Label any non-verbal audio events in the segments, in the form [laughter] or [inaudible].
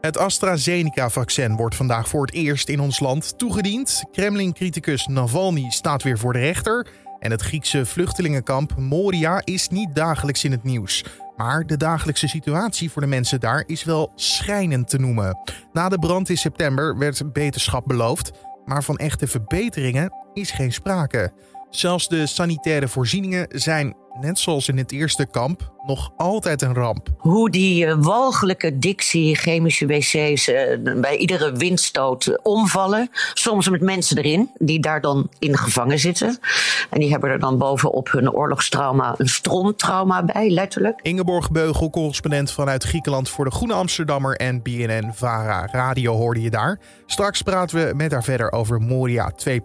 Het AstraZeneca-vaccin wordt vandaag voor het eerst in ons land toegediend. Kremlin-criticus Navalny staat weer voor de rechter. En het Griekse vluchtelingenkamp Moria is niet dagelijks in het nieuws. Maar de dagelijkse situatie voor de mensen daar is wel schrijnend te noemen. Na de brand in september werd beterschap beloofd, maar van echte verbeteringen is geen sprake. Zelfs de sanitaire voorzieningen zijn, net zoals in het eerste kamp, nog altijd een ramp. Hoe die uh, walgelijke Dixie chemische wc's uh, bij iedere windstoot omvallen. Soms met mensen erin, die daar dan in gevangen zitten. En die hebben er dan bovenop hun oorlogstrauma een stroomtrauma bij, letterlijk. Ingeborg Beugel, correspondent vanuit Griekenland voor de Groene Amsterdammer en BNN Vara Radio hoorde je daar. Straks praten we met haar verder over Moria 2.0.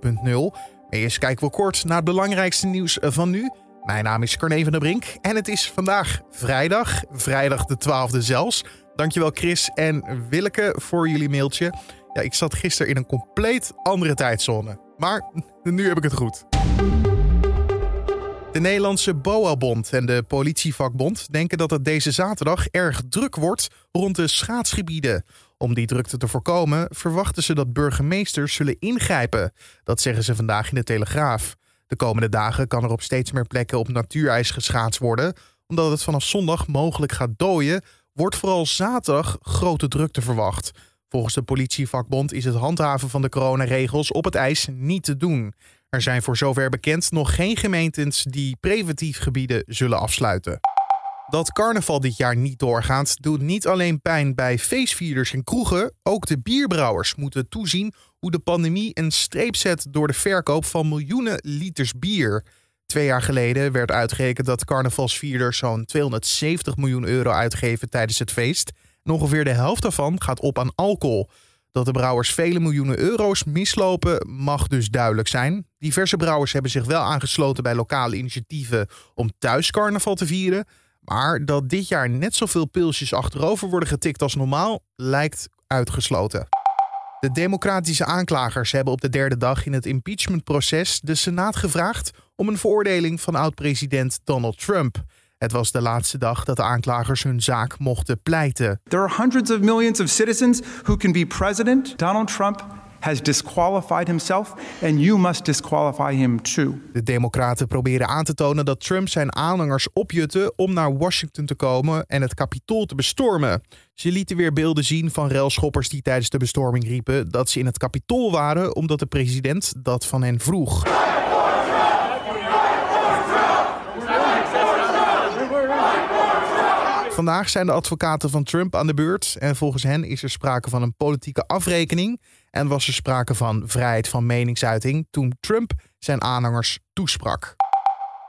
Eerst kijken we kort naar het belangrijkste nieuws van nu. Mijn naam is Carne van der Brink en het is vandaag vrijdag, vrijdag de 12e zelfs. Dankjewel Chris en Willeke voor jullie mailtje. Ja, ik zat gisteren in een compleet andere tijdzone. Maar [laughs] nu heb ik het goed. De Nederlandse BOA-bond en de politievakbond denken dat het deze zaterdag erg druk wordt rond de schaatsgebieden. Om die drukte te voorkomen verwachten ze dat burgemeesters zullen ingrijpen. Dat zeggen ze vandaag in de Telegraaf. De komende dagen kan er op steeds meer plekken op natuurijs geschaatst worden. Omdat het vanaf zondag mogelijk gaat dooien, wordt vooral zaterdag grote drukte verwacht. Volgens de politievakbond is het handhaven van de coronaregels op het ijs niet te doen. Er zijn voor zover bekend nog geen gemeentes die preventief gebieden zullen afsluiten. Dat carnaval dit jaar niet doorgaat, doet niet alleen pijn bij feestvierders en kroegen. Ook de bierbrouwers moeten toezien hoe de pandemie een streep zet door de verkoop van miljoenen liters bier. Twee jaar geleden werd uitgerekend dat carnavalsvierders zo'n 270 miljoen euro uitgeven tijdens het feest. En ongeveer de helft daarvan gaat op aan alcohol. Dat de brouwers vele miljoenen euro's mislopen mag dus duidelijk zijn. Diverse brouwers hebben zich wel aangesloten bij lokale initiatieven om thuis carnaval te vieren. Maar dat dit jaar net zoveel pilsjes achterover worden getikt als normaal lijkt uitgesloten. De democratische aanklagers hebben op de derde dag in het impeachmentproces de Senaat gevraagd om een veroordeling van oud-president Donald Trump. Het was de laatste dag dat de aanklagers hun zaak mochten pleiten. There are hundreds of millions of citizens who can be president. Donald Trump has disqualified himself and you must disqualify him too. De Democraten proberen aan te tonen dat Trump zijn aanhangers opjutte om naar Washington te komen en het Capitool te bestormen. Ze lieten weer beelden zien van relschoppers die tijdens de bestorming riepen dat ze in het Capitool waren omdat de president dat van hen vroeg. Vandaag zijn de advocaten van Trump aan de beurt en volgens hen is er sprake van een politieke afrekening en was er sprake van vrijheid van meningsuiting toen Trump zijn aanhangers toesprak.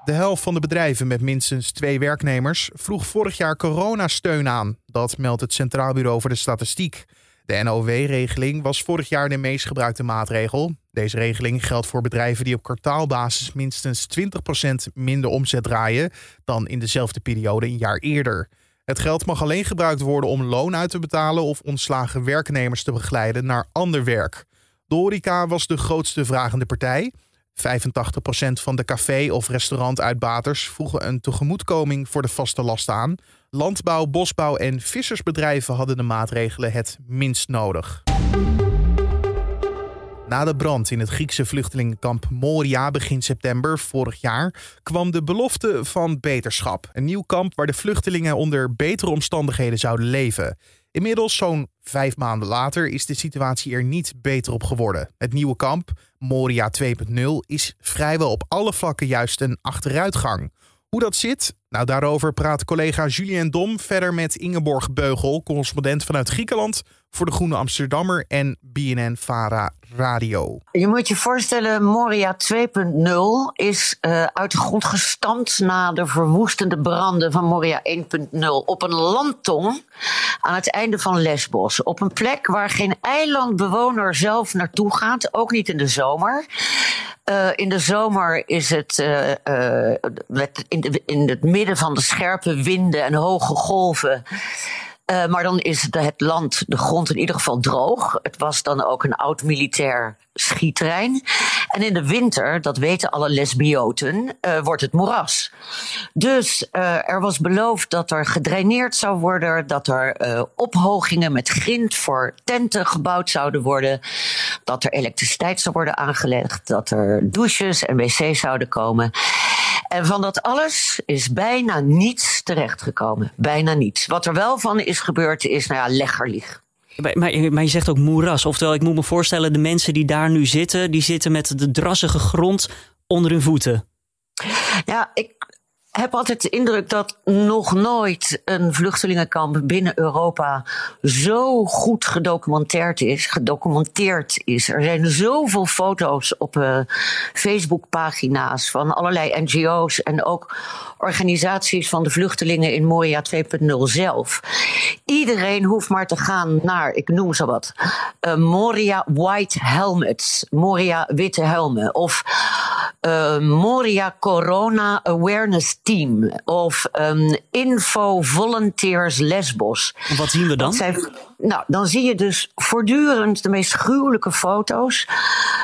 De helft van de bedrijven met minstens twee werknemers vroeg vorig jaar coronasteun aan. Dat meldt het Centraal Bureau voor de Statistiek. De NOW-regeling was vorig jaar de meest gebruikte maatregel. Deze regeling geldt voor bedrijven die op kwartaalbasis minstens 20% minder omzet draaien dan in dezelfde periode een jaar eerder. Het geld mag alleen gebruikt worden om loon uit te betalen of ontslagen werknemers te begeleiden naar ander werk. De was de grootste vragende partij. 85% van de café- of restaurantuitbaters vroegen een tegemoetkoming voor de vaste last aan. Landbouw, bosbouw en vissersbedrijven hadden de maatregelen het minst nodig. Na de brand in het Griekse vluchtelingenkamp Moria begin september vorig jaar kwam de belofte van beterschap. Een nieuw kamp waar de vluchtelingen onder betere omstandigheden zouden leven. Inmiddels, zo'n vijf maanden later, is de situatie er niet beter op geworden. Het nieuwe kamp, Moria 2.0, is vrijwel op alle vlakken juist een achteruitgang. Hoe dat zit? Nou, daarover praat collega Julien Dom verder met Ingeborg Beugel, correspondent vanuit Griekenland voor de Groene Amsterdammer en BNN Vara Radio. Je moet je voorstellen, Moria 2.0 is uh, uit de grond gestampt na de verwoestende branden van Moria 1.0 op een landtong aan het einde van Lesbos. Op een plek waar geen eilandbewoner zelf naartoe gaat, ook niet in de zomer. Uh, in de zomer is het uh, met in het midden van de scherpe winden en hoge golven Uh, maar dan is de, het land, de grond in ieder geval droog. Het was dan ook een oud militair schietterrein. En in de winter, dat weten alle lesbioten, uh, wordt het moeras. Dus uh, er was beloofd dat er gedraineerd zou worden, dat er ophogingen met grind voor tenten gebouwd zouden worden, dat er elektriciteit zou worden aangelegd, dat er douches en wc's zouden komen. En van dat alles is bijna niets terechtgekomen. Bijna niets. Wat er wel van is gebeurd, is nou ja, leggerlieg. Maar, maar, je zegt ook moeras. Oftewel, ik moet me voorstellen, de mensen die daar nu zitten, die zitten met de drassige grond onder hun voeten. Ja, ik heb altijd de indruk dat nog nooit een vluchtelingenkamp binnen Europa zo goed gedocumenteerd is. Gedocumenteerd is. Er zijn zoveel foto's op uh, Facebookpagina's van allerlei NGO's en ook organisaties van de vluchtelingen in Moria 2.0 zelf. Iedereen hoeft maar te gaan naar, ik noem zo wat, uh, Moria White Helmets, Moria Witte Helmen of uh, Moria Corona Awareness Team of um, Info Volunteers Lesbos. En wat zien we dan? Zijn, nou, dan zie je dus voortdurend de meest gruwelijke foto's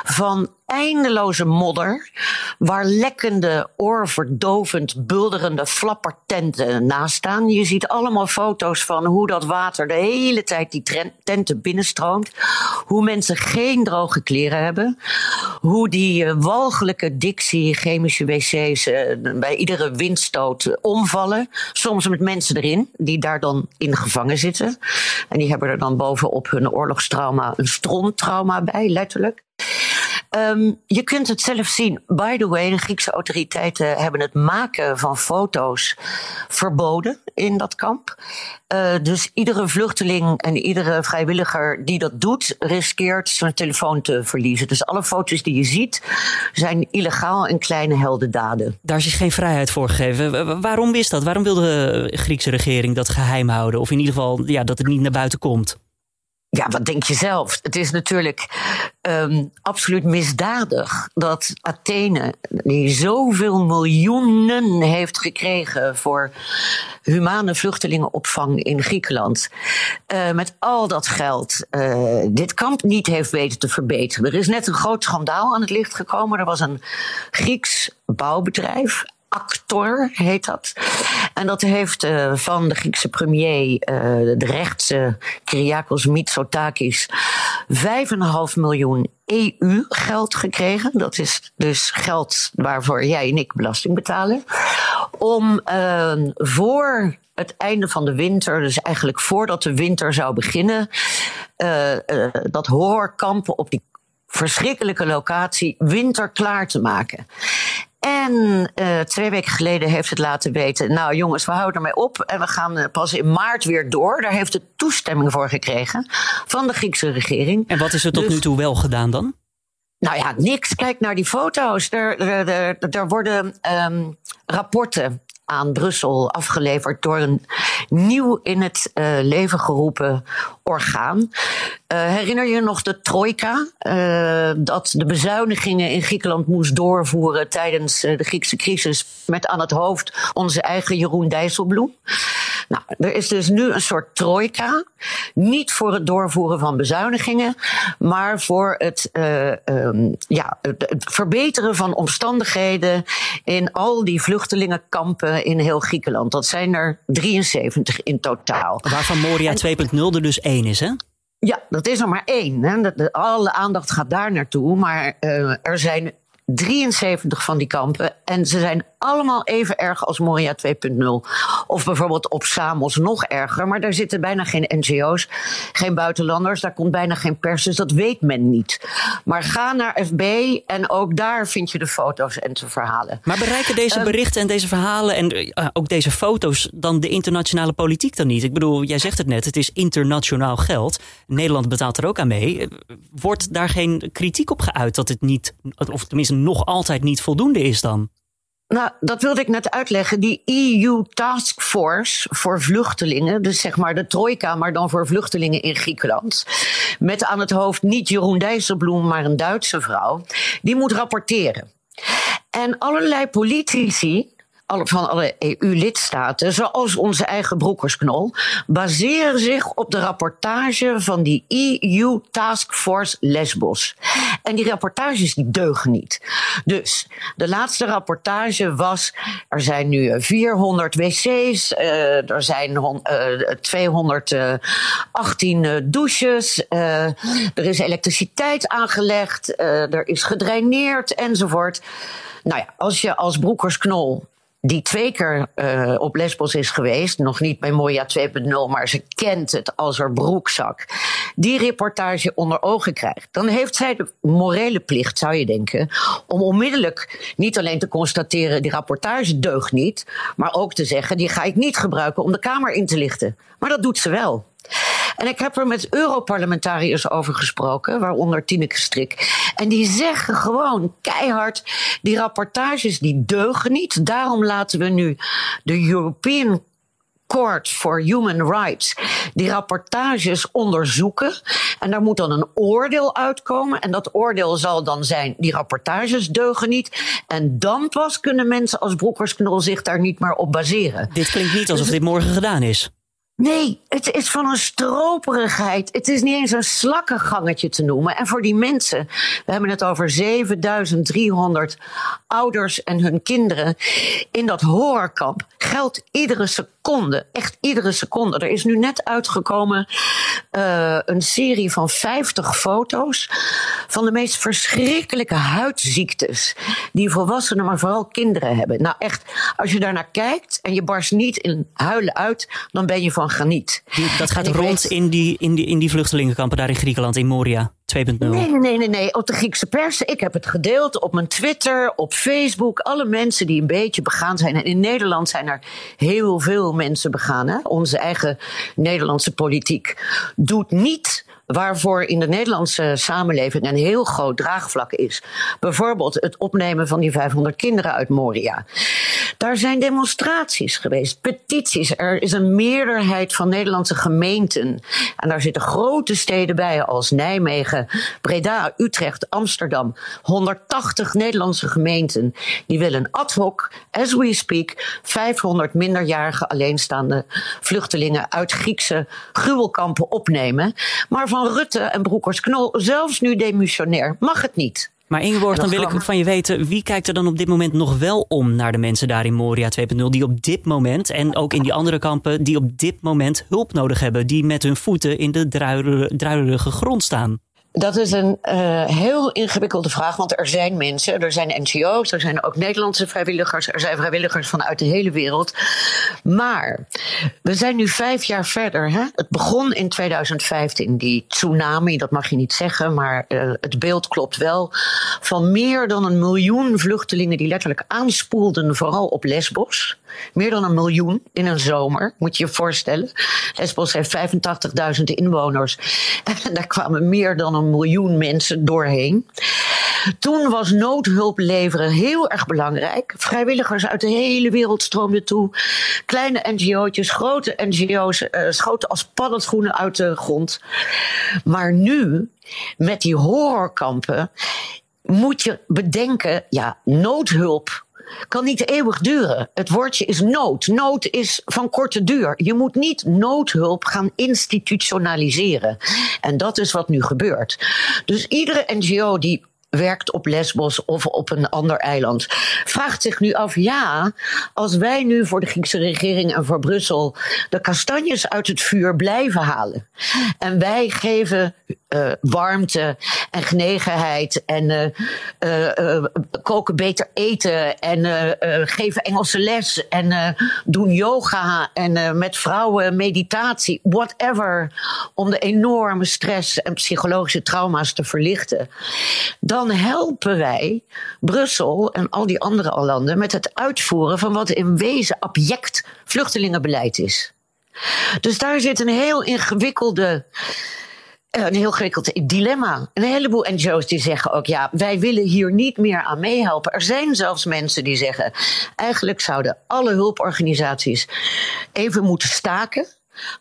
van eindeloze modder, waar lekkende, oorverdovend, bulderende flappertenten naast staan. Je ziet allemaal foto's van hoe dat water de hele tijd die tenten binnenstroomt, hoe mensen geen droge kleren hebben, hoe die uh, walgelijke Dixie chemische wc's uh, bij iedere windstoot omvallen, soms met mensen erin die daar dan in gevangen zitten. En die hebben er dan bovenop hun oorlogstrauma een stroomtrauma bij, letterlijk. Um, je kunt het zelf zien. By the way, de Griekse autoriteiten hebben het maken van foto's verboden in dat kamp. Uh, dus iedere vluchteling en iedere vrijwilliger die dat doet, riskeert zijn telefoon te verliezen. Dus alle foto's die je ziet zijn illegaal en kleine heldendaden. Daar is geen vrijheid voor gegeven. Waarom is dat? Waarom wil de Griekse regering dat geheim houden? Of in ieder geval ja, dat het niet naar buiten komt? Ja, wat denk je zelf? Het is natuurlijk um, absoluut misdadig dat Athene, die zoveel miljoenen heeft gekregen voor humane vluchtelingenopvang in Griekenland, uh, met al dat geld uh, dit kamp niet heeft weten te verbeteren. Er is net een groot schandaal aan het licht gekomen. Er was een Grieks bouwbedrijf, Actor heet dat. En dat heeft uh, van de Griekse premier, uh, de rechtse Kyriakos Mitsotakis, 5,5 miljoen EU-geld gekregen. Dat is dus geld waarvoor jij en ik belasting betalen. Om uh, voor het einde van de winter, dus eigenlijk voordat de winter zou beginnen, dat horrorkampen op die verschrikkelijke locatie winterklaar te maken. En uh, twee weken geleden heeft het laten weten. Nou jongens, we houden ermee op. En we gaan uh, pas in maart weer door. Daar heeft het toestemming voor gekregen van de Griekse regering. En wat is er tot dus, nu toe wel gedaan dan? Nou ja, niks. Kijk naar die foto's. Er, er, er, er worden um, rapporten aan Brussel afgeleverd door een nieuw in het uh, leven geroepen orgaan. Uh, herinner je nog de trojka? Uh, dat de bezuinigingen in Griekenland moest doorvoeren tijdens de Griekse crisis met aan het hoofd onze eigen Jeroen Dijsselbloem. Nou, er is dus nu een soort trojka. Niet voor het doorvoeren van bezuinigingen, maar voor het, uh, um, ja, het, het, verbeteren van omstandigheden in al die vluchtelingenkampen in heel Griekenland. Dat zijn er 73 in totaal. Waarvan Moria 2.0 er dus één is, hè? Ja, dat is er maar één. Hè. alle aandacht gaat daar naartoe. Maar uh, er zijn 73 van die kampen. En ze zijn allemaal even erg als Moria 2.0. Of bijvoorbeeld op Samos nog erger. Maar daar zitten bijna geen NGO's, geen buitenlanders. Daar komt bijna geen pers, dus dat weet men niet. Maar ga naar FB en ook daar vind je de foto's en de verhalen. Maar bereiken deze ehm, berichten en deze verhalen en uh, ook deze foto's dan de internationale politiek dan niet? Ik bedoel, jij zegt het net, het is internationaal geld. Nederland betaalt er ook aan mee. Wordt daar geen kritiek op geuit dat het niet, of tenminste nog altijd niet voldoende is dan? Nou, dat wilde ik net uitleggen. Die EU Task Force voor vluchtelingen, dus zeg maar de trojka, maar dan voor vluchtelingen in Griekenland. Met aan het hoofd niet Jeroen Dijsselbloem, maar een Duitse vrouw. Die moet rapporteren. En allerlei politici van alle EU-lidstaten, zoals onze eigen broekersknol, baseren zich op de rapportage van die EU Task Force Lesbos. En die rapportages die deugen niet. Dus de laatste rapportage was: er zijn nu 400 wc's, uh, er zijn uh, 218 uh, douches, er is elektriciteit aangelegd, er is gedraineerd enzovoort. Nou ja, als je als broekersknol die twee keer uh, op Lesbos is geweest, nog niet bij Moja 2.0, maar ze kent het als haar broekzak, die reportage onder ogen krijgt, dan heeft zij de morele plicht, zou je denken, om onmiddellijk niet alleen te constateren die rapportage deugt niet, maar ook te zeggen die ga ik niet gebruiken om de Kamer in te lichten. Maar dat doet ze wel. En ik heb er met Europarlementariërs over gesproken, waaronder Tineke Strik. En die zeggen gewoon keihard: die rapportages die deugen niet. Daarom laten we nu de European Court for Human Rights die rapportages onderzoeken. En daar moet dan een oordeel uitkomen. En dat oordeel zal dan zijn: die rapportages deugen niet. En dan pas kunnen mensen als Broekersknol zich daar niet meer op baseren. Dit klinkt niet alsof dit morgen gedaan is. Nee, het is van een stroperigheid. Het is niet eens een slakkengangetje te noemen. En voor die mensen, we hebben het over 7300 ouders en hun kinderen in dat horrorkamp, geldt iedere seconde, echt iedere seconde. Er is nu net uitgekomen uh, een serie van 50 foto's van de meest verschrikkelijke huidziektes die volwassenen, maar vooral kinderen hebben. Nou echt, als je daarnaar kijkt en je barst niet in huilen uit, dan ben je van graniet. dat gaat rond in, die, in, die, in die vluchtelingenkampen daar in Griekenland, in Moria 2.0. Nee, nee, nee, nee, op de Griekse pers. Ik heb het gedeeld op mijn Twitter, op Facebook. Alle mensen die een beetje begaan zijn. En in Nederland zijn er heel veel mensen begaan. Hè? Onze eigen Nederlandse politiek doet niet waarvoor in de Nederlandse samenleving een heel groot draagvlak is. Bijvoorbeeld het opnemen van die 500 kinderen uit Moria. Daar zijn demonstraties geweest, petities. Er is een meerderheid van Nederlandse gemeenten. En daar zitten grote steden bij als Nijmegen, Breda, Utrecht, Amsterdam. 180 Nederlandse gemeenten. Die willen ad hoc, as we speak, 500 minderjarige alleenstaande vluchtelingen uit Griekse gruwelkampen opnemen. Maar van Rutte en Broekers-Knol, zelfs nu demissionair, mag het niet. Maar Ingeborg, dan wil ik van je weten, wie kijkt er dan op dit moment nog wel om naar de mensen daar in Moria 2.0, die op dit moment, en ook in die andere kampen, die op dit moment hulp nodig hebben, die met hun voeten in de druilerige grond staan? Dat is een uh, heel ingewikkelde vraag, want er zijn mensen, er zijn NGO's, er zijn ook Nederlandse vrijwilligers, er zijn vrijwilligers vanuit de hele wereld. Maar we zijn nu vijf jaar verder. Hè? Het begon in 2015, die tsunami, dat mag je niet zeggen, maar uh, het beeld klopt wel. Van meer dan een miljoen vluchtelingen die letterlijk aanspoelden, vooral op Lesbos. Meer dan een miljoen in een zomer, moet je je voorstellen. Lesbos heeft 85.000 inwoners. [laughs] En daar kwamen meer dan een miljoen mensen doorheen. Toen was noodhulp leveren heel erg belangrijk. Vrijwilligers uit de hele wereld stroomden toe. Kleine NGO'tjes, grote NGO's uh, schoten als paddenstoelen uit de grond. Maar nu, met die horrorkampen, moet je bedenken, ja, noodhulp kan niet eeuwig duren. Het woordje is nood. Nood is van korte duur. Je moet niet noodhulp gaan institutionaliseren. En dat is wat nu gebeurt. Dus iedere NGO die werkt op Lesbos of op een ander eiland, vraagt zich nu af: ja, als wij nu voor de Griekse regering en voor Brussel de kastanjes uit het vuur blijven halen en wij geven uh, warmte en genegenheid en uh, koken beter eten en geven Engelse les en doen yoga en met vrouwen meditatie, whatever, om de enorme stress en psychologische trauma's te verlichten. Dan helpen wij Brussel en al die andere landen met het uitvoeren van wat in wezen abject vluchtelingenbeleid is. Dus daar zit een heel ingewikkelde eh, een heel ingewikkeld dilemma. Een heleboel NGO's die zeggen ook: ja, wij willen hier niet meer aan meehelpen. Er zijn zelfs mensen die zeggen: eigenlijk zouden alle hulporganisaties even moeten staken.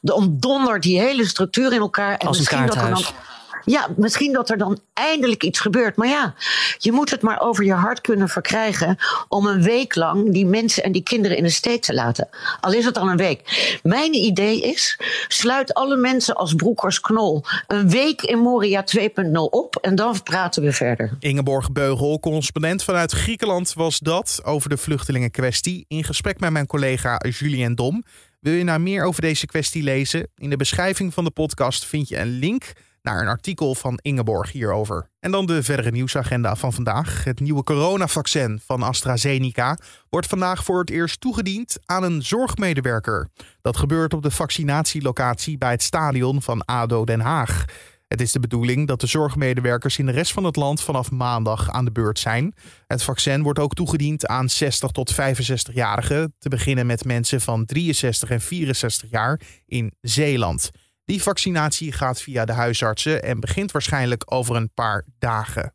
Dan dondert die hele structuur in elkaar. En Als misschien dat er dan Ja, misschien dat er dan eindelijk iets gebeurt. Maar ja, je moet het maar over je hart kunnen verkrijgen om een week lang die mensen en die kinderen in de steek te laten. Al is het al een week. Mijn idee is: sluit alle mensen als Broekers Knol een week in Moria 2.0 op en dan praten we verder. Ingeborg Beugel, correspondent vanuit Griekenland, was dat over de vluchtelingenkwestie in gesprek met mijn collega Julien Dom. Wil je nou meer over deze kwestie lezen? In de beschrijving van de podcast vind je een link naar een artikel van Ingeborg hierover. En dan de verdere nieuwsagenda van vandaag. Het nieuwe coronavaccin van AstraZeneca wordt vandaag voor het eerst toegediend aan een zorgmedewerker. Dat gebeurt op de vaccinatielocatie bij het stadion van ADO Den Haag. Het is de bedoeling dat de zorgmedewerkers in de rest van het land vanaf maandag aan de beurt zijn. Het vaccin wordt ook toegediend aan 60 tot 65-jarigen, te beginnen met mensen van 63 en 64 jaar in Zeeland. Die vaccinatie gaat via de huisartsen en begint waarschijnlijk over een paar dagen.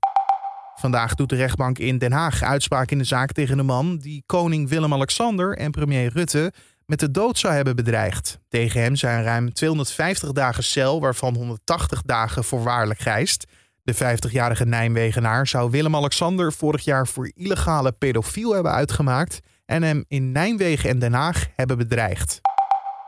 Vandaag doet de rechtbank in Den Haag uitspraak in de zaak tegen de man die koning Willem-Alexander en premier Rutte met de dood zou hebben bedreigd. Tegen hem zijn ruim 250 dagen cel, waarvan 180 dagen voorwaardelijk grijst. De 50-jarige Nijmegenaar zou Willem-Alexander vorig jaar voor illegale pedofiel hebben uitgemaakt en hem in Nijmegen en Den Haag hebben bedreigd.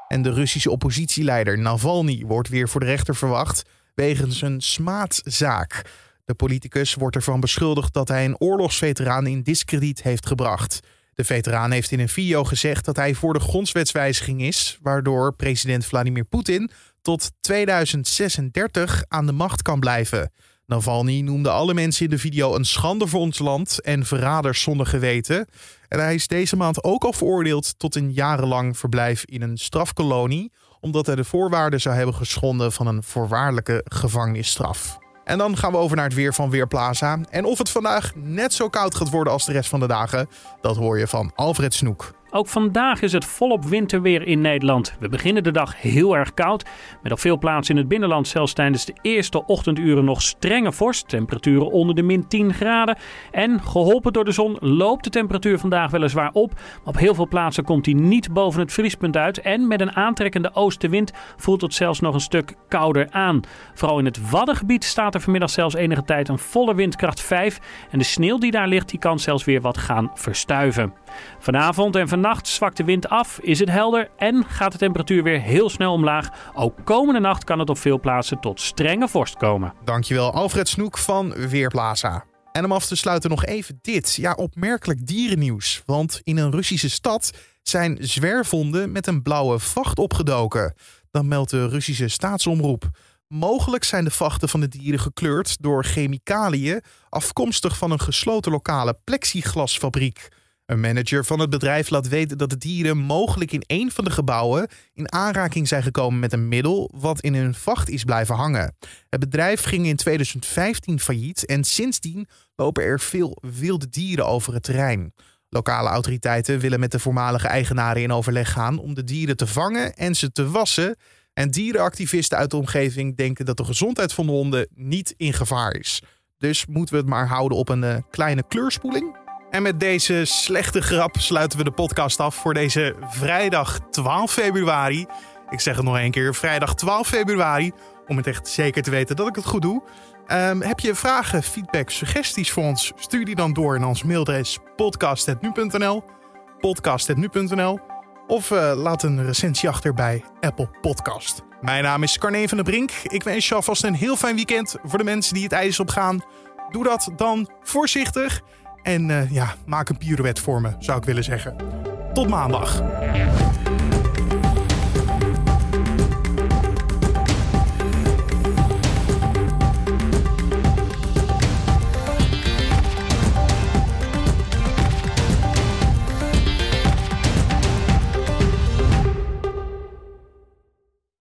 En de Russische oppositieleider Navalny wordt weer voor de rechter verwacht wegens een smaadzaak. De politicus wordt ervan beschuldigd dat hij een oorlogsveteraan in diskrediet heeft gebracht. De veteraan heeft in een video gezegd dat hij voor de grondwetswijziging is, waardoor president Vladimir Poetin tot 2036 aan de macht kan blijven. Navalny noemde alle mensen in de video een schande voor ons land en verraders zonder geweten. En hij is deze maand ook al veroordeeld tot een jarenlang verblijf in een strafkolonie, omdat hij de voorwaarden zou hebben geschonden van een voorwaardelijke gevangenisstraf. En dan gaan we over naar het weer van Weerplaza. En of het vandaag net zo koud gaat worden als de rest van de dagen, dat hoor je van Alfred Snoek. Ook vandaag is het volop winterweer in Nederland. We beginnen de dag heel erg koud. Met op veel plaatsen in het binnenland zelfs tijdens de eerste ochtenduren nog strenge vorst. Temperaturen onder de min 10 graden. En geholpen door de zon loopt de temperatuur vandaag weliswaar op. Maar op heel veel plaatsen komt die niet boven het vriespunt uit. En met een aantrekkende oostenwind voelt het zelfs nog een stuk kouder aan. Vooral in het Waddengebied staat er vanmiddag zelfs enige tijd een volle windkracht 5. En de sneeuw die daar ligt, die kan zelfs weer wat gaan verstuiven. Vanavond en vannacht zwakt de wind af, is het helder en gaat de temperatuur weer heel snel omlaag. Ook komende nacht kan het op veel plaatsen tot strenge vorst komen. Dankjewel Alfred Snoek van Weerplaza. En om af te sluiten nog even dit. Ja, opmerkelijk dierennieuws. Want in een Russische stad zijn zwerfhonden met een blauwe vacht opgedoken. Dat meldt de Russische staatsomroep. Mogelijk zijn de vachten van de dieren gekleurd door chemicaliën afkomstig van een gesloten lokale plexiglasfabriek. Een manager van het bedrijf laat weten dat de dieren mogelijk in een van de gebouwen in aanraking zijn gekomen met een middel wat in hun vacht is blijven hangen. Het bedrijf ging in 2015 failliet en sindsdien lopen er veel wilde dieren over het terrein. Lokale autoriteiten willen met de voormalige eigenaren in overleg gaan om de dieren te vangen en ze te wassen. En dierenactivisten uit de omgeving denken dat de gezondheid van de honden niet in gevaar is. Dus moeten we het maar houden op een uh, kleine kleurspoeling. En met deze slechte grap sluiten we de podcast af voor deze vrijdag 12 februari. Ik zeg het nog één keer, vrijdag 12 februari. Om het echt zeker te weten dat ik het goed doe. Um, heb je vragen, feedback, suggesties voor ons? Stuur die dan door naar ons mailadres podcast.nu.nl podcast.nu.nl Of uh, laat een recensie achter bij Apple Podcast. Mijn naam is Carne van der Brink. Ik wens je alvast een heel fijn weekend. Voor de mensen die het ijs op gaan, doe dat dan voorzichtig. En uh, ja, maak een pirouette voor me, zou ik willen zeggen. Tot maandag.